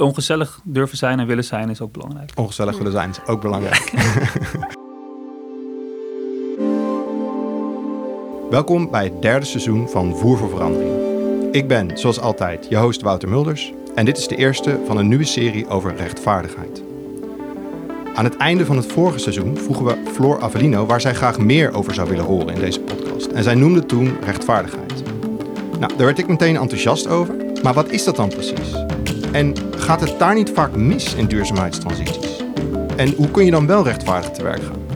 Ongezellig durven zijn en willen zijn is ook belangrijk. Ongezellig willen zijn is ook belangrijk. Welkom bij het derde seizoen van Voer voor Verandering. Ik ben, zoals altijd, je host Wouter Mulders en dit is de eerste van een nieuwe serie over rechtvaardigheid. Aan het einde van het vorige seizoen vroegen we Floor Avellino waar zij graag meer over zou willen horen in deze podcast. En zij noemde toen rechtvaardigheid. Nou, daar werd ik meteen enthousiast over. Maar wat is dat dan precies? En gaat het daar niet vaak mis in duurzaamheidstransities? En hoe kun je dan wel rechtvaardig te werk gaan?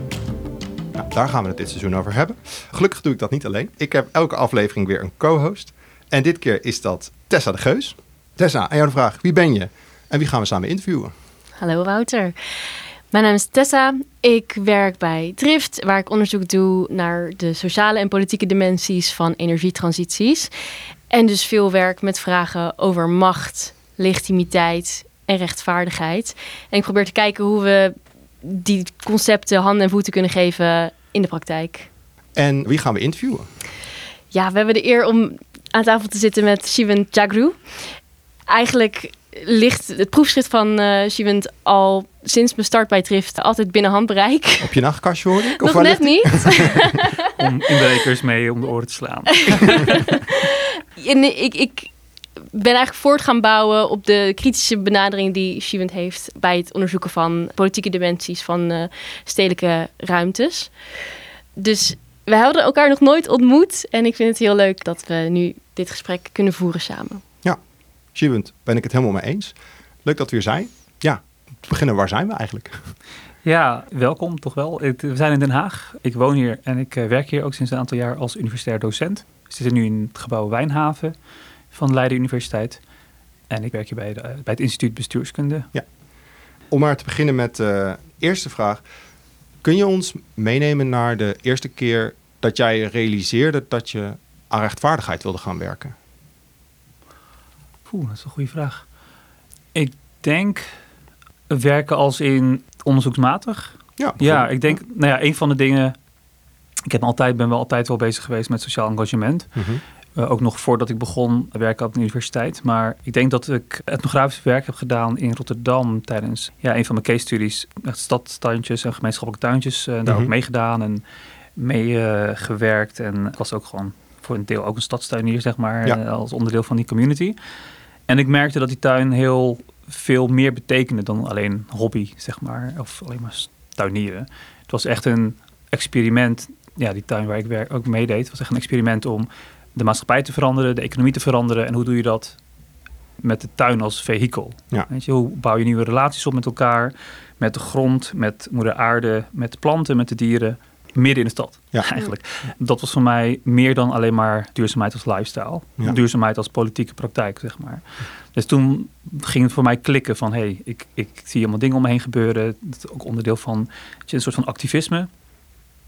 Nou, daar gaan we het dit seizoen over hebben. Gelukkig doe ik dat niet alleen. Ik heb elke aflevering weer een co-host. En dit keer is dat Tessa de Geus. Tessa, aan jou de vraag. Wie ben je? En wie gaan we samen interviewen? Hallo Wouter. Mijn naam is Tessa. Ik werk bij Drift, waar ik onderzoek doe naar de sociale en politieke dimensies van energietransities. En dus veel werk met vragen over macht, legitimiteit en rechtvaardigheid. En ik probeer te kijken hoe we die concepten handen en voeten kunnen geven in de praktijk. En wie gaan we interviewen? Ja, we hebben de eer om aan tafel te zitten met Shivan Jagru. Eigenlijk ligt het proefschrift van uh, Shivent al sinds mijn start bij Trift altijd binnen handbereik. Op je nachtkastje hoor ik? Of Nog net niet. om inbrekers mee om de oren te slaan. en ik, ik ben eigenlijk voort gaan bouwen op de kritische benadering die Shivent heeft bij het onderzoeken van politieke dimensies van uh, stedelijke ruimtes. Dus we hadden elkaar nog nooit ontmoet en ik vind het heel leuk dat we nu dit gesprek kunnen voeren samen. Shivend, ben ik het helemaal mee eens. Leuk dat we hier zijn. Ja, te beginnen, waar zijn we eigenlijk? Ja, welkom toch wel. We zijn in Den Haag. Ik woon hier en ik eh, werk hier ook sinds een aantal jaar als universitair docent. We zitten nu in het gebouw Wijnhaven van Leiden Universiteit. En ik werk hier bij, de, bij het instituut bestuurskunde. Ja. Om maar te beginnen met de uh, eerste vraag. Kun je ons meenemen naar de eerste keer dat jij realiseerde dat je aan rechtvaardigheid wilde gaan werken? Oeh, dat is een goede vraag. Ik denk werken als in onderzoeksmatig. Ja, ja ik denk, nou ja, een van de dingen. Ik heb altijd, ben wel altijd wel bezig geweest met sociaal engagement. Mhm. Eh, ook nog voordat ik begon werken op de universiteit. Maar ik denk dat ik etnografisch werk heb gedaan in Rotterdam tijdens ja, een van mijn case studies. Echt stadstuintjes en gemeenschappelijke tuintjes. Uh, daar ook mhm. meegedaan en meegewerkt. Uh, en was ook gewoon voor een deel ook een stadstuinier, zeg maar, als onderdeel van die community. En ik merkte dat die tuin heel veel meer betekende dan alleen hobby, zeg maar, of alleen maar tuinieren. Het was echt een experiment. Ja, die tuin waar ik werk, ook meedeed, was echt een experiment om de maatschappij te veranderen, de economie te veranderen. En hoe doe je dat met de tuin als vehikel? Ja. Weet je, hoe bouw je nieuwe relaties op met elkaar, met de grond, met moeder aarde, met de planten, met de dieren midden in de stad. Ja. Eigenlijk. Dat was voor mij meer dan alleen maar duurzaamheid als lifestyle. Duurzaamheid als politieke praktijk, zeg maar. Dus toen ging het voor mij klikken van... hé, hey, ik, ik zie allemaal dingen om me heen gebeuren. Dat is ook onderdeel van een soort van activisme.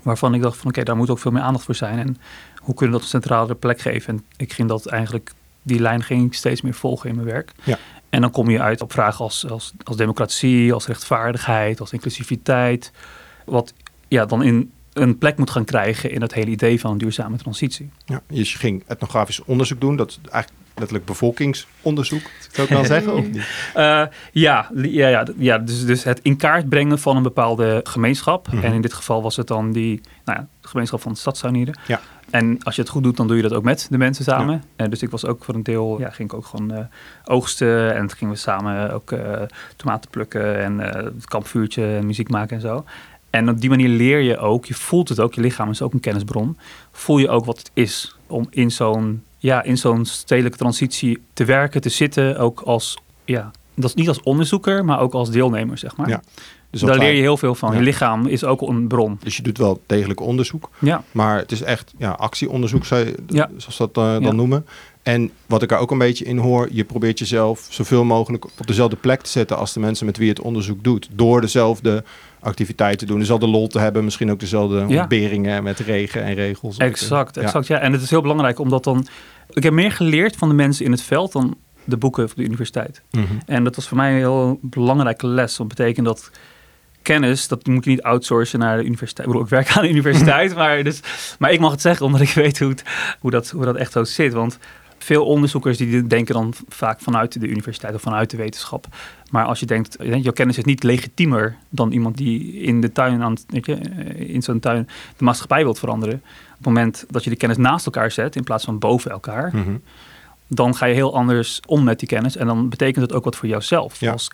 Waarvan ik dacht van oké, daar moet ook veel meer aandacht voor zijn. En hoe kunnen we dat een centrale plek geven? En ik ging dat eigenlijk... Die lijn ging ik steeds meer volgen in mijn werk. Ja. En dan kom je uit op vragen als, als, als democratie, als rechtvaardigheid, als inclusiviteit. Wat ja, dan in een plek moet gaan krijgen in het hele idee van een duurzame transitie. Ja, dus je ging etnografisch onderzoek doen, dat eigenlijk letterlijk bevolkingsonderzoek, zou ik wel zeggen? Of niet? Uh, ja, ja, ja, ja dus, dus het in kaart brengen van een bepaalde gemeenschap. Mhm. En in dit geval was het dan die nou ja, de gemeenschap van de. Ja. En als je het goed doet, dan doe je dat ook met de mensen samen. Ja. En dus ik was ook voor een deel, ja, ging ik ook gewoon uh, oogsten. En toen gingen we samen ook tomaten plukken en het kampvuurtje en muziek maken en zo. En op die manier leer je ook, je voelt het ook, je lichaam is ook een kennisbron. Voel je ook wat het is om in zo'n ja, in zo'n stedelijke transitie te werken, te zitten, ook als, ja, dat is niet als onderzoeker, maar ook als deelnemer, zeg maar. Ja. Dus daar leer je heel veel van. Je lichaam is ook een bron. Dus je doet wel degelijk onderzoek. Ja. Maar het is echt ja, actieonderzoek, zou je, ja. zoals dat uh, dan noemen. En wat ik er ook een beetje in hoor, je probeert jezelf zoveel mogelijk op dezelfde plek te zetten als de mensen met wie je het onderzoek doet. Door dezelfde activiteiten doen, dezelfde lol te hebben, misschien ook dezelfde ja. ontberingen met regen en regels. Exact, exact. Ja. En het is heel belangrijk omdat dan. Ik heb meer geleerd van de mensen in het veld dan de boeken van de universiteit. Mhm. En dat was voor mij een heel belangrijke les. Dat betekent dat kennis, dat moet je niet outsourcen naar de universiteit. Ik bedoel, ik werk aan de universiteit, maar, dus, maar ik mag het zeggen omdat ik weet hoe, het, hoe, dat, hoe dat echt zo zit. Want veel onderzoekers die denken dan vaak vanuit de universiteit of vanuit de wetenschap. Maar als je denkt, jouw kennis is niet legitiemer dan iemand die in de tuin aan, weet je, eh, in zo'n tuin de maatschappij wilt veranderen. Op het moment dat je de kennis naast elkaar zet in plaats van boven elkaar, Mhm. dan ga je heel anders om met die kennis. En dan betekent het ook wat voor jouzelf Ja. als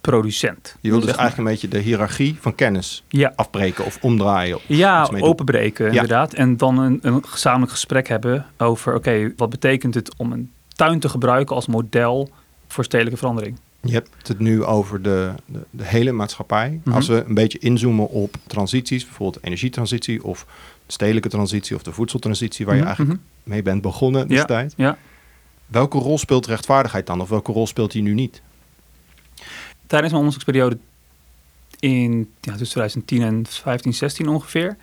kennisproducent. Je wil dus eigenlijk een beetje de hiërarchie van kennis Ja, afbreken of omdraaien. Of Ja, openbreken inderdaad. En dan een, een gezamenlijk gesprek hebben over... oké, wat betekent het om een tuin te gebruiken als model voor stedelijke verandering? Je hebt het nu over de, de, de hele maatschappij. Mhm. Als we een beetje inzoomen op transities, bijvoorbeeld energietransitie of de stedelijke transitie of de voedseltransitie, waar je Mhm, eigenlijk mhm. mee bent begonnen destijds. Ja. Welke rol speelt rechtvaardigheid dan? Of welke rol speelt die nu niet? Tijdens mijn onderzoeksperiode in ja, tussen 2010 en 15, 16 ongeveer...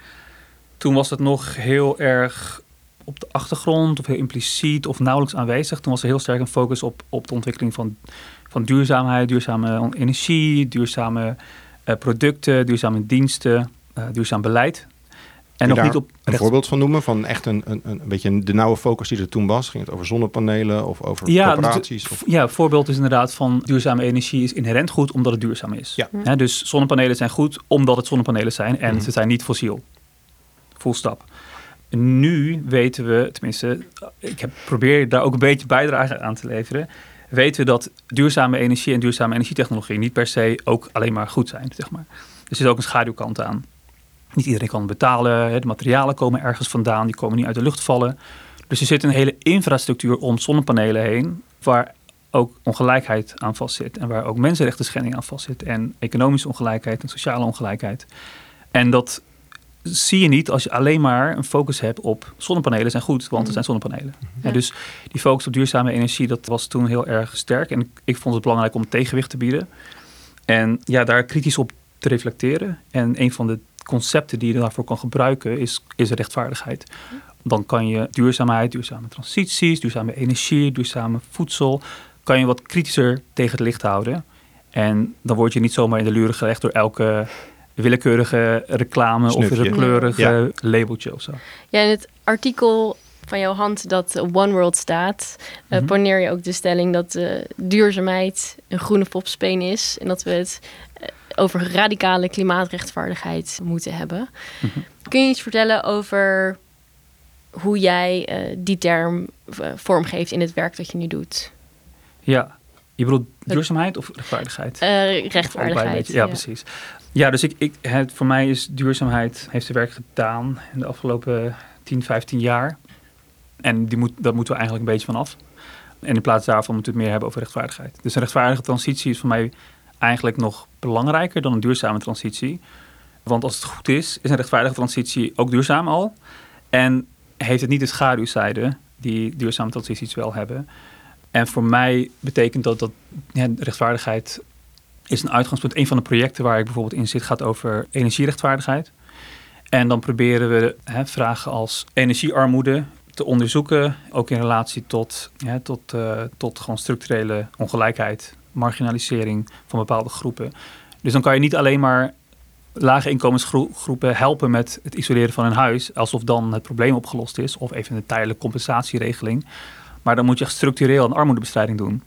toen was het nog heel erg op de achtergrond of heel impliciet of nauwelijks aanwezig. Toen was er heel sterk een focus op, op de ontwikkeling van, van duurzaamheid, duurzame energie, duurzame eh, producten, duurzame diensten, eh, duurzaam beleid. En nog niet op Een voorbeeld van noemen van echt een, een, een beetje de nauwe focus die er toen was. Ging het over zonnepanelen of over Ja, corporaties? dus- Of, Ja, voorbeeld is inderdaad van duurzame energie is inherent goed omdat het duurzaam is. Ja. Dus zonnepanelen zijn goed omdat het zonnepanelen zijn en Mhm. ze zijn niet fossiel. Full stap. Nu weten we, tenminste, ik heb, probeer daar ook een beetje bijdrage aan te leveren. Weten we dat duurzame energie en duurzame energietechnologie niet per se ook alleen maar goed zijn. Zeg maar. Er zit ook een schaduwkant aan. Niet iedereen kan betalen. De materialen komen ergens vandaan, die komen niet uit de lucht vallen. Dus er zit een hele infrastructuur om zonnepanelen heen, waar ook ongelijkheid aan vastzit. En waar ook mensenrechten schending aan vastzit. En economische ongelijkheid en sociale ongelijkheid. En dat zie je niet als je alleen maar een focus hebt op zonnepanelen zijn goed, want er zijn zonnepanelen. Ja. En dus die focus op duurzame energie, dat was toen heel erg sterk. En ik vond het belangrijk om tegenwicht te bieden. En ja, daar kritisch op te reflecteren. En een van de concepten die je daarvoor kan gebruiken is, is rechtvaardigheid. Dan kan je duurzaamheid, duurzame transities, duurzame energie, duurzame voedsel, kan je wat kritischer tegen het licht houden. En dan word je niet zomaar in de luren gelegd door elke willekeurige reclame Snufje. of een kleurige Ja. labeltje of zo. Ja, in het artikel van jouw hand dat One World staat, eh, Mhm. poneer je ook de stelling dat eh, duurzaamheid een groene fopspeen is. En dat we het over radicale klimaatrechtvaardigheid moeten hebben. Mhm. Kun je iets vertellen over hoe jij eh, die term eh, vormgeeft in het werk dat je nu doet? Ja, je bedoelt duurzaamheid of rechtvaardigheid? Eh, rechtvaardigheid. Ja, precies. Ja, dus ik, ik, het, voor mij is duurzaamheid, heeft zijn werk gedaan in de afgelopen 10, 15 jaar. En die moet, daar moeten we eigenlijk een beetje van af. En in plaats daarvan moeten we het meer hebben over rechtvaardigheid. Dus een rechtvaardige transitie is voor mij eigenlijk nog belangrijker dan een duurzame transitie. Want als het goed is, is een rechtvaardige transitie ook duurzaam al. En heeft het niet de schaduwzijde die duurzame transities wel hebben. En voor mij betekent dat dat rechtvaardigheid is een uitgangspunt. Een van de projecten waar ik bijvoorbeeld in zit gaat over energierechtvaardigheid. En dan proberen we hè, vragen als energiearmoede te onderzoeken, ook in relatie tot, tot, eh, tot gewoon structurele ongelijkheid, marginalisering van bepaalde groepen. Dus dan kan je niet alleen maar lage inkomensgroepen helpen met het isoleren van hun huis, alsof dan het probleem opgelost is, of even een tijdelijke compensatieregeling. Maar dan moet je structureel een armoedebestrijding doen.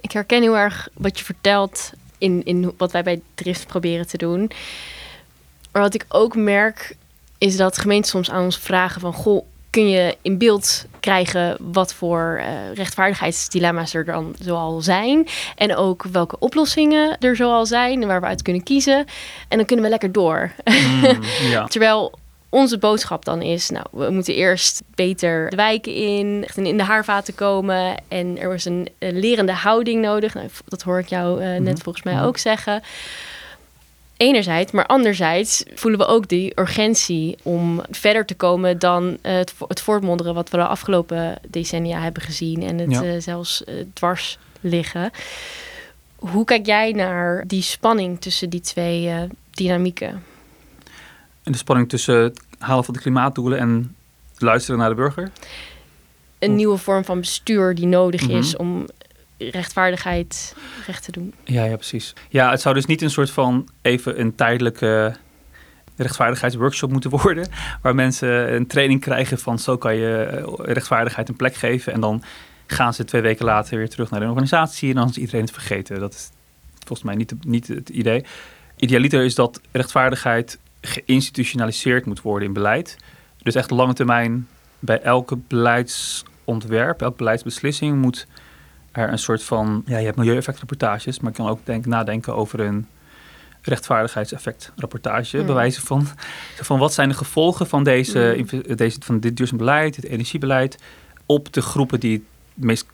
Ik herken heel erg wat je vertelt in, in wat wij bij Drift proberen te doen. Maar wat ik ook merk, is dat gemeenten soms aan ons vragen van... Goh, kun je in beeld krijgen wat voor eh, rechtvaardigheidsdilemma's er dan zoal zijn. En ook welke oplossingen er zoal zijn en waar we uit kunnen kiezen. En dan kunnen we lekker door. Mm, ja. Terwijl onze boodschap dan is, nou, we moeten eerst beter de wijken in, echt in de haarvaten komen. En er is een, lerende houding nodig. Nou, dat hoor ik jou eh, net Mhm. volgens mij Mhm. ook zeggen. Enerzijds, maar anderzijds voelen we ook die urgentie om verder te komen dan eh, het, het voortmonderen wat we de afgelopen decennia hebben gezien en het Ja. eh, zelfs eh, dwars liggen. Hoe kijk jij naar die spanning tussen die twee dynamieken? En de spanning tussen het halen van de klimaatdoelen en luisteren naar de burger. een Of- nieuwe vorm van bestuur die nodig Mhm. is om rechtvaardigheid recht te doen. Ja, ja, precies. Ja, het zou dus niet een soort van even een tijdelijke rechtvaardigheidsworkshop moeten worden. Waar mensen een training krijgen van zo kan je eh, rechtvaardigheid een plek geven. En dan gaan ze twee weken later weer terug naar de organisatie en dan is iedereen het vergeten. Dat is volgens mij niet, niet het idee. Idealiter is dat rechtvaardigheid geïnstitutionaliseerd moet worden in beleid. Dus echt lange termijn bij elke beleidsontwerp, elke beleidsbeslissing moet er een soort van... Ja, je hebt milieueffectrapportages, maar je kan ook denk, nadenken over een rechtvaardigheidseffectrapportage. Mm. Bewijzen van, van wat zijn de gevolgen van, deze, mm. deze, van dit duurzaam beleid, het energiebeleid... op de groepen die het meest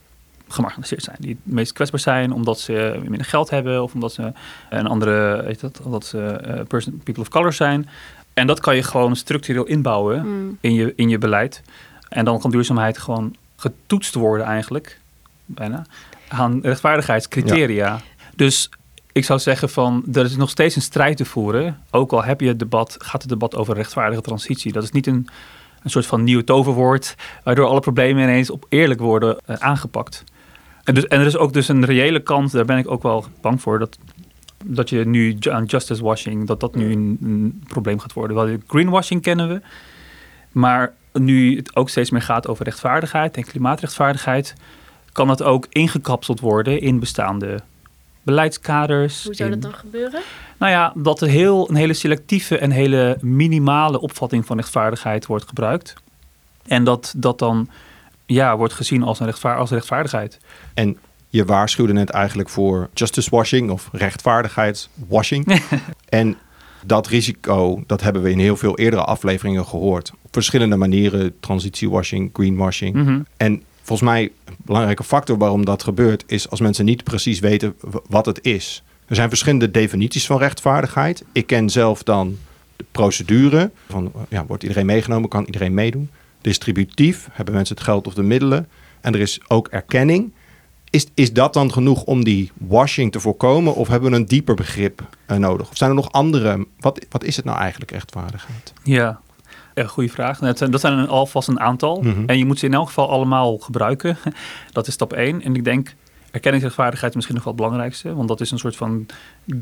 gemarginaliseerd zijn. Die het meest kwetsbaar zijn omdat ze minder geld hebben of omdat ze een andere, weet dat, omdat ze uh, person, people of color zijn. En dat kan je gewoon structureel inbouwen mm. in, je, in je beleid. En dan kan duurzaamheid gewoon getoetst worden eigenlijk, bijna, aan rechtvaardigheidscriteria. Dus ik zou zeggen van, er is nog steeds een strijd te voeren. Ook al heb je het debat, gaat het debat over rechtvaardige transitie. Dat is niet een, een soort van nieuw toverwoord, waardoor alle problemen ineens op eerlijk worden uh, aangepakt. En, dus, en er is ook dus een reële kans, daar ben ik ook wel bang voor, dat, dat je nu aan justice washing, dat dat nu een, een probleem gaat worden. Wel, greenwashing kennen we, maar nu het ook steeds meer gaat over rechtvaardigheid en klimaatrechtvaardigheid, kan dat ook ingekapseld worden in bestaande beleidskaders. Hoe zou dat dan gebeuren? Nou ja, dat er heel, een hele selectieve en hele minimale opvatting van rechtvaardigheid wordt gebruikt. En dat dat dan ja, wordt gezien als, een rechtvaar als rechtvaardigheid. En je waarschuwde net eigenlijk voor justice washing of rechtvaardigheidswashing. en dat risico, dat hebben we in heel veel eerdere afleveringen gehoord. Op verschillende manieren, transitiewashing, greenwashing. Mm En volgens mij belangrijke factor waarom dat gebeurt... is als mensen niet precies weten wat het is. Er zijn verschillende definities van rechtvaardigheid. Ik ken zelf dan de procedure. Van, ja, wordt iedereen meegenomen? Kan iedereen meedoen? distributief, hebben mensen het geld of de middelen. En er is ook erkenning. Is, is dat dan genoeg om die washing te voorkomen? Of hebben we een dieper begrip uh, nodig? Of zijn er nog andere? Wat, wat is het nou eigenlijk, rechtvaardigheid? Ja, een goede vraag. Dat zijn, dat zijn een, alvast een aantal. Mm -hmm. En je moet ze in elk geval allemaal gebruiken. Dat is stap 1. En ik denk, erkenningsrechtvaardigheid is misschien nog wel het belangrijkste. Want dat is een soort van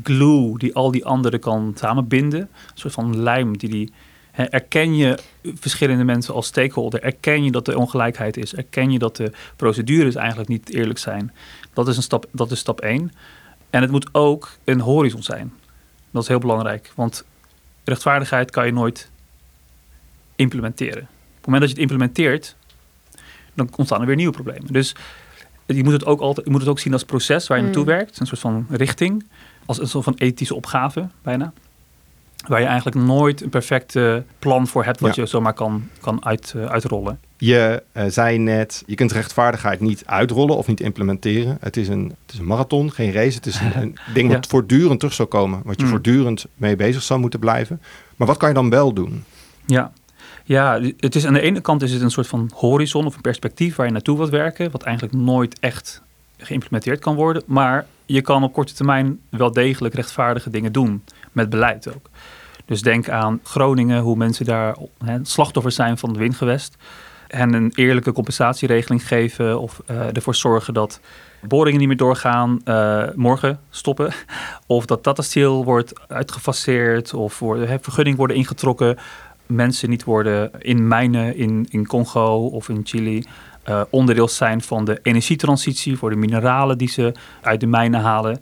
glue die al die anderen kan samenbinden. Een soort van lijm die die Erken je verschillende mensen als stakeholder? Erken je dat er ongelijkheid is? Erken je dat de procedures eigenlijk niet eerlijk zijn? Dat is, een stap, dat is stap één. En het moet ook een horizon zijn. Dat is heel belangrijk, want rechtvaardigheid kan je nooit implementeren. Op het moment dat je het implementeert, dan ontstaan er weer nieuwe problemen. Dus je moet het ook, altijd, je moet het ook zien als proces waar je naartoe mm. werkt. Een soort van richting, als een soort van ethische opgave bijna. Waar je eigenlijk nooit een perfecte plan voor hebt wat je zomaar kan, kan uit, uh, uitrollen. Je uh, zei net, je kunt rechtvaardigheid niet uitrollen of niet implementeren. Het is een, het is een marathon, geen race. Het is een, een ding wat voortdurend terug zou komen. Wat je mm. voortdurend mee bezig zou moeten blijven. Maar wat kan je dan wel doen? Ja, ja, het is aan de ene kant is het een soort van horizon of een perspectief waar je naartoe wilt werken, wat eigenlijk nooit echt geïmplementeerd kan worden. Maar je kan op korte termijn wel degelijk rechtvaardige dingen doen, met beleid ook. Dus denk aan Groningen, hoe mensen daar hè, slachtoffers zijn van het windgewest. En een eerlijke compensatieregeling geven of uh, ervoor zorgen dat boringen niet meer doorgaan, uh, morgen stoppen. Of dat Tata wordt uitgefaseerd of worden, vergunning worden ingetrokken. Mensen niet worden in mijnen in, in Congo of in Chili uh, onderdeel zijn van de energietransitie voor de mineralen die ze uit de mijnen halen.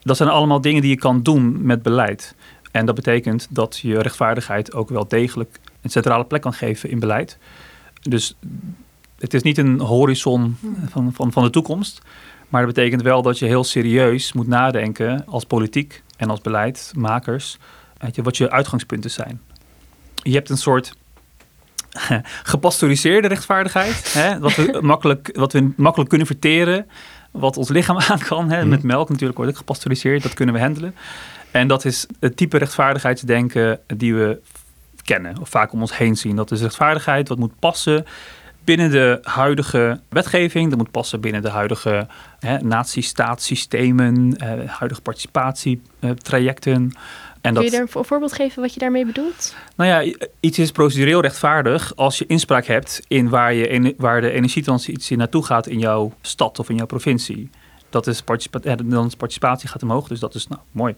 Dat zijn allemaal dingen die je kan doen met beleid. En dat betekent dat je rechtvaardigheid ook wel degelijk een centrale plek kan geven in beleid. Dus het is niet een horizon van, van, van de toekomst. Maar dat betekent wel dat je heel serieus moet nadenken als politiek en als beleidmakers. Weet je, wat je uitgangspunten zijn. Je hebt een soort gepasteuriseerde rechtvaardigheid. Hè, wat, we makkelijk, wat we makkelijk kunnen verteren. Wat ons lichaam aan kan. Hè. Met melk natuurlijk wordt ook gepasteuriseerd. Dat kunnen we handelen. En dat is het type rechtvaardigheidsdenken die we kennen of vaak om ons heen zien. Dat is rechtvaardigheid wat moet passen binnen de huidige wetgeving. Dat moet passen binnen de huidige natiestaatsystemen, eh, huidige participatietrajecten. En Kun je daar een voorbeeld geven wat je daarmee bedoelt? Nou ja, iets is procedureel rechtvaardig als je inspraak hebt in waar, je, waar de energietransitie naartoe gaat in jouw stad of in jouw provincie. Dat is participatie, dan participatie gaat omhoog, dus dat is nou mooi.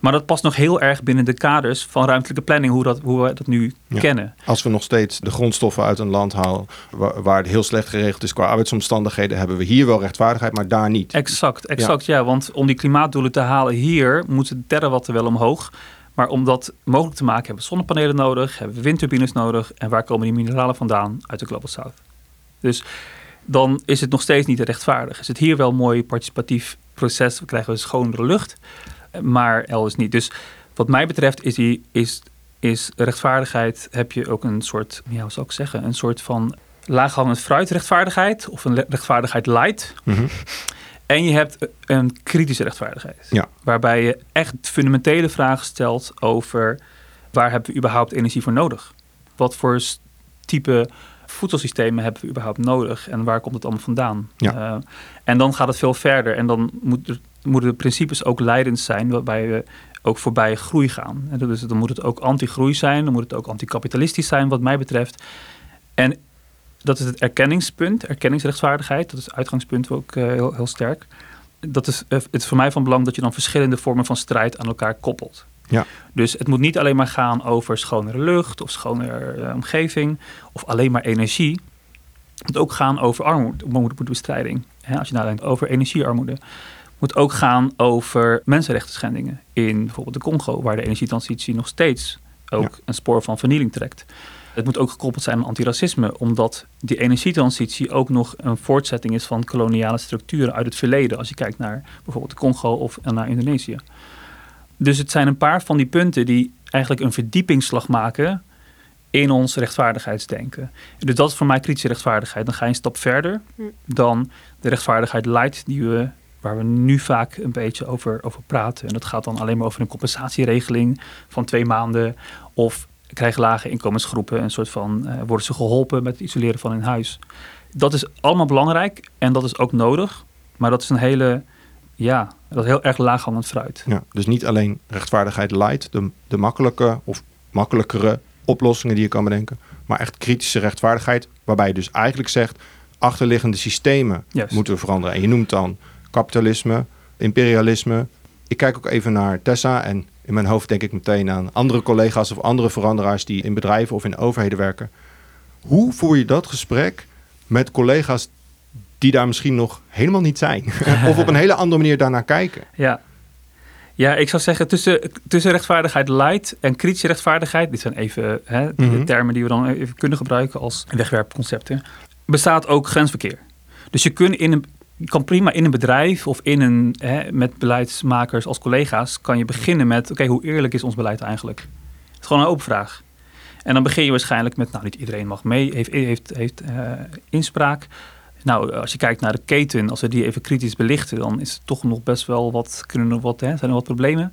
Maar dat past nog heel erg binnen de kaders van ruimtelijke planning, hoe, dat, hoe we dat nu Ja. kennen. Als we nog steeds de grondstoffen uit een land halen waar, waar het heel slecht geregeld is qua arbeidsomstandigheden, hebben we hier wel rechtvaardigheid, maar daar niet. Exact, exact ja. Want om die klimaatdoelen te halen hier, moeten de terawatten wel omhoog. Maar om dat mogelijk te maken hebben we zonnepanelen nodig, hebben we windturbines nodig. En waar komen die mineralen vandaan? Uit de Global South. Dus dan is het nog steeds niet rechtvaardig. Is het hier wel een mooi participatief proces, we krijgen we schonere lucht, maar elders niet. Dus wat mij betreft is, die, is, is rechtvaardigheid, heb je ook een soort, ja, hoe zou ik zeggen, een soort van laaghangend fruit rechtvaardigheid of een rechtvaardigheid light. Mhm. En je hebt een kritische rechtvaardigheid. Ja. Waarbij je echt fundamentele vragen stelt over waar hebben we überhaupt energie voor nodig? Wat voor type voedselsystemen hebben we überhaupt nodig? En waar komt het allemaal vandaan? Ja. Eh, en dan gaat het veel verder. En dan moet er- moeten de principes ook leidend zijn, waarbij we ook voorbij groei gaan. En dus dan moet het ook anti-groei zijn, dan moet het ook anticapitalistisch zijn, wat mij betreft. En dat is het erkenningspunt, erkenningsrechtvaardigheid. Dat is het uitgangspunt ook eh, heel, heel sterk. Dat is, eh, het is voor mij van belang dat je dan verschillende vormen van strijd aan elkaar koppelt. Ja. Dus het moet niet alleen maar gaan over schonere lucht of schonere eh, omgeving of alleen maar energie. Het moet ook gaan over armoede- armoedebestrijding. Hè, als je nadenkt over energiearmoede. Het moet ook gaan over mensenrechten schendingen in bijvoorbeeld de Congo, waar de energietransitie nog steeds ook een spoor van vernieling trekt. Het moet ook gekoppeld zijn aan antiracisme, omdat die energietransitie ook nog een voortzetting is van koloniale structuren uit het verleden. Als je kijkt naar bijvoorbeeld de Congo of naar Indonesië. Dus het zijn een paar van die punten die eigenlijk een verdiepingsslag maken in ons rechtvaardigheidsdenken. Dus dat is voor mij kritische rechtvaardigheid. Dan ga je een stap verder Hm. dan de rechtvaardigheid light die we, waar we nu vaak een beetje over, over praten. En dat gaat dan alleen maar over een compensatieregeling van twee maanden. Of krijgen lage inkomensgroepen een soort van, eh, worden ze geholpen met het isoleren van hun huis. Dat is allemaal belangrijk en dat is ook nodig. Maar dat is een hele, ja, dat is heel erg laaghangend fruit. Ja, dus niet alleen rechtvaardigheid light, de, de makkelijke of makkelijkere oplossingen die je kan bedenken, maar echt kritische rechtvaardigheid, waarbij je dus eigenlijk zegt, achterliggende systemen Juist. moeten we veranderen. En je noemt dan kapitalisme, imperialisme. Ik kijk ook even naar Tessa en in mijn hoofd denk ik meteen aan andere collega's of andere veranderaars die in bedrijven of in overheden werken. Hoe voer je dat gesprek met collega's die daar misschien nog helemaal niet zijn? of op een hele andere manier daarnaar kijken? Ja. Ja, ik zou zeggen tussen, tussen rechtvaardigheid light en kritische rechtvaardigheid, dit zijn even hè, de Mhm. termen die we dan even kunnen gebruiken als wegwerpconcepten, bestaat ook grensverkeer. Dus je, kunt in een, kan prima in een bedrijf of in een, hè, met beleidsmakers als collega's, kan je beginnen met, oké, hoe eerlijk is ons beleid eigenlijk? Het is gewoon een open vraag. En dan begin je waarschijnlijk met, nou, niet iedereen mag mee, heeft, heeft, heeft eh, inspraak. Nou, als je kijkt naar de keten, als we die even kritisch belichten, dan is het toch nog best wel wat, kunnen er wat, hè, zijn er wat problemen.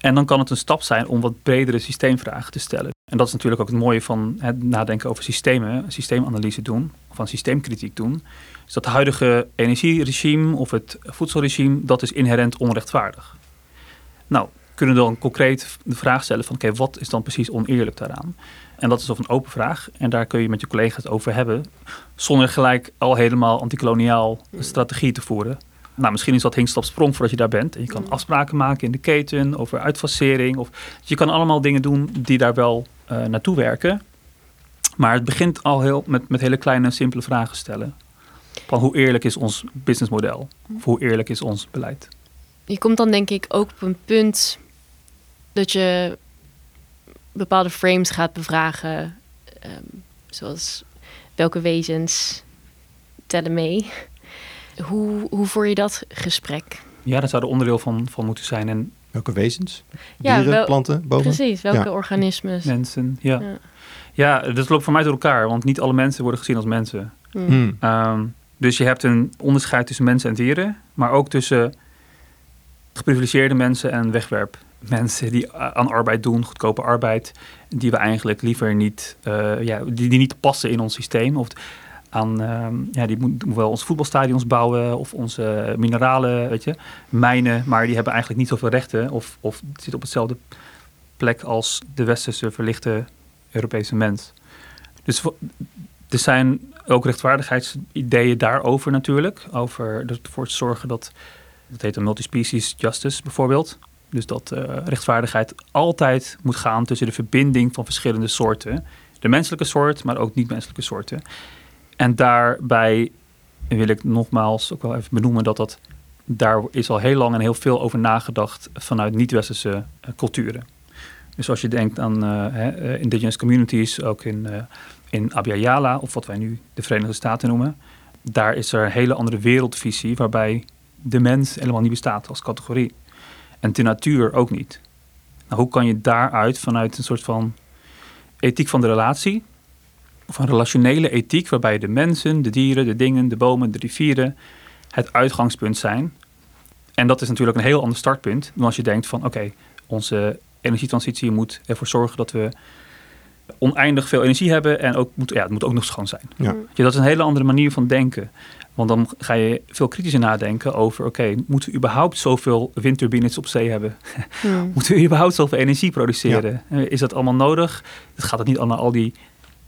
En dan kan het een stap zijn om wat bredere systeemvragen te stellen. En dat is natuurlijk ook het mooie van het nadenken over systemen, systeemanalyse doen, of een systeemkritiek doen. Is dat het huidige energieregime of het voedselregime, dat is inherent onrechtvaardig. Nou, kunnen we dan concreet de vraag stellen van oké, wat is dan precies oneerlijk daaraan? En dat is of een open vraag. En daar kun je met je collega's over hebben. Zonder gelijk al helemaal antikoloniaal een strategie te voeren. Nou, misschien is dat hinkst op sprong voordat je daar bent. En je kan afspraken maken in de keten over uitfasering. Of, je kan allemaal dingen doen die daar wel eh, naartoe werken. Maar het begint al heel met, met hele kleine, simpele vragen stellen. Van hoe eerlijk is ons businessmodel? Of hoe eerlijk is ons beleid? Je komt dan denk ik ook op een punt dat je bepaalde frames gaat bevragen. ehm, zoals welke wezens tellen mee. Hoe, hoe voer je dat gesprek? Ja, daar zou er onderdeel van, van moeten zijn. En Welke wezens? Ja, Dieren, wel- planten, bomen? Precies, welke Ja. organismes? mensen, ja. Ja. Ja, dat loopt voor mij door elkaar. Want niet alle mensen worden gezien als mensen. Hmm. Hmm. Dus je hebt een onderscheid tussen mensen en dieren, maar ook tussen geprivilegeerde mensen en wegwerpmensen die a- aan arbeid doen, goedkope arbeid, die we eigenlijk liever niet, eh, ja, die, die niet passen in ons systeem. Of aan, ehm, ja, die moeten wel onze voetbalstadions bouwen of onze mineralen, weet je, mijnen, maar die hebben eigenlijk niet zoveel rechten of, of zitten op hetzelfde plek als de westerse verlichte Europese mens. Dus er zijn ook rechtvaardigheidsideeën daarover natuurlijk. Over ervoor te zorgen dat, dat heet een multispecies justice bijvoorbeeld. Dus dat uh, rechtvaardigheid altijd moet gaan tussen de verbinding van verschillende soorten. De menselijke soort, maar ook niet-menselijke soorten. En daarbij wil ik nogmaals ook wel even benoemen dat dat daar is al heel lang en heel veel over nagedacht vanuit niet-westerse uh, culturen. Dus als je denkt aan uh, indigenous communities, ook in, in Abya of wat wij nu de Verenigde Staten noemen, daar is er een hele andere wereldvisie waarbij de mens helemaal niet bestaat als categorie. En de natuur ook niet. Nou, hoe kan je daaruit vanuit een soort van ethiek van de relatie, of een relationele ethiek, waarbij de mensen, de dieren, de dingen, de bomen, de rivieren het uitgangspunt zijn. En dat is natuurlijk een heel ander startpunt dan als je denkt van oké, onze energietransitie moet ervoor zorgen dat we oneindig veel energie hebben en ook moet, ja, het moet ook nog schoon zijn. Ja. Ja, dat is een hele andere manier van denken. Want dan ga je veel kritischer nadenken over: oké, moeten we überhaupt zoveel windturbines op zee hebben? Hmm. moeten we überhaupt zoveel energie produceren? Is dat allemaal nodig? Het gaat het niet allemaal al die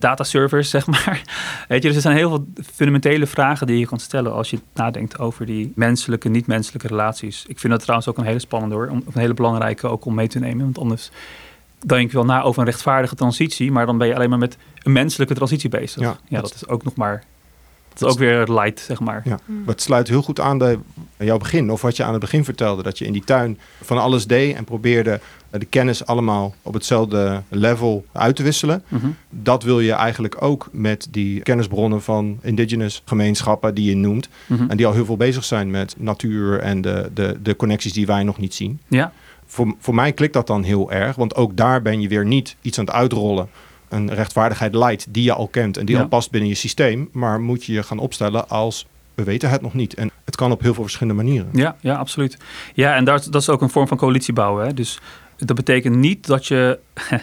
dataservers, zeg maar. Weet je, dus er zijn heel veel fundamentele vragen die je kan stellen als je nadenkt over die menselijke, niet-menselijke relaties. Ik vind dat trouwens ook een hele spannende hoor, een hele belangrijke ook om mee te nemen. Want anders denk je wel na over een rechtvaardige transitie, maar dan ben je alleen maar met een menselijke transitie bezig. Ja, ja dat is ook nog maar dat is ook weer light, zeg maar. Ja, maar het sluit heel goed aan bij jouw begin, of wat je aan het begin vertelde. Dat je in die tuin van alles deed en probeerde de kennis allemaal op hetzelfde level uit te wisselen. Mhm. Dat wil je eigenlijk ook met die kennisbronnen van indigenous gemeenschappen die je noemt. Mhm. En die al heel veel bezig zijn met natuur en de, de, de connecties die wij nog niet zien. Ja. Voor, voor mij klikt dat dan heel erg, want ook daar ben je weer niet iets aan het uitrollen een rechtvaardigheid light die je al kent en die al past binnen je systeem, maar moet je je gaan opstellen als we weten het nog niet. En het kan op heel veel verschillende manieren. Ja, ja absoluut. Ja, en dat, dat is ook een vorm van coalitie bouwen. Hè? Dus dat betekent niet dat je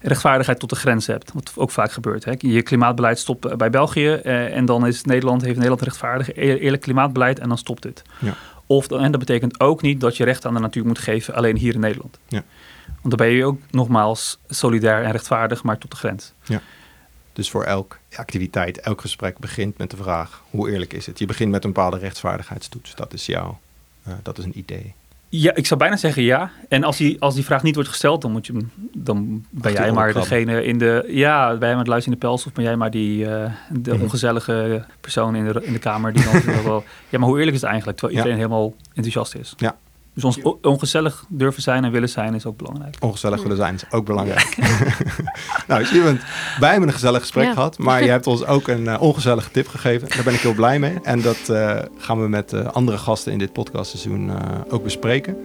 rechtvaardigheid tot de grens hebt. Wat ook vaak gebeurt. Hè? Je klimaatbeleid stopt bij België eh, en dan is Nederland, heeft Nederland rechtvaardig eerlijk klimaatbeleid en dan stopt het. Ja. Of, en dat betekent ook niet dat je recht aan de natuur moet geven alleen hier in Nederland. Ja. Want dan ben je ook nogmaals solidair en rechtvaardig, maar tot de grens. Ja. Dus voor elke activiteit, elk gesprek begint met de vraag: hoe eerlijk is het? Je begint met een bepaalde rechtsvaardigheidstoets. Dat is jouw, uh, dat is een idee. Ja, ik zou bijna zeggen ja. En als die, als die vraag niet wordt gesteld, dan, moet je, dan ben jij maar degene in de. Ja, ben jij maar het luis in de pels, of ben jij maar die uh, de mhm. ongezellige persoon in de, in de kamer die dan wel. Ja, maar hoe eerlijk is het eigenlijk? Terwijl iedereen helemaal enthousiast is. Ja, dus ons ongezellig durven zijn en willen zijn is ook belangrijk. Ongezellig willen zijn is ook belangrijk. nou, Steven, wij hebben een gezellig gesprek gehad, maar je hebt ons ook een uh, ongezellige tip gegeven. Daar ben ik heel blij mee. En dat uh, gaan we met uh, andere gasten in dit podcastseizoen ook bespreken.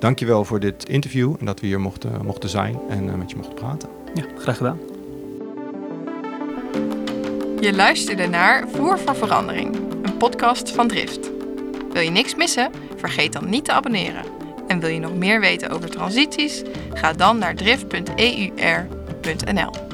Dankjewel voor dit interview en dat we hier mochten, mochten zijn en met je mochten praten. Ja, graag gedaan. Je luisterde naar Voer voor Verandering, een podcast van Drift. Wil je niks missen? Vergeet dan niet te abonneren. En wil je nog meer weten over transities? Ga dan naar drift.eur.nl.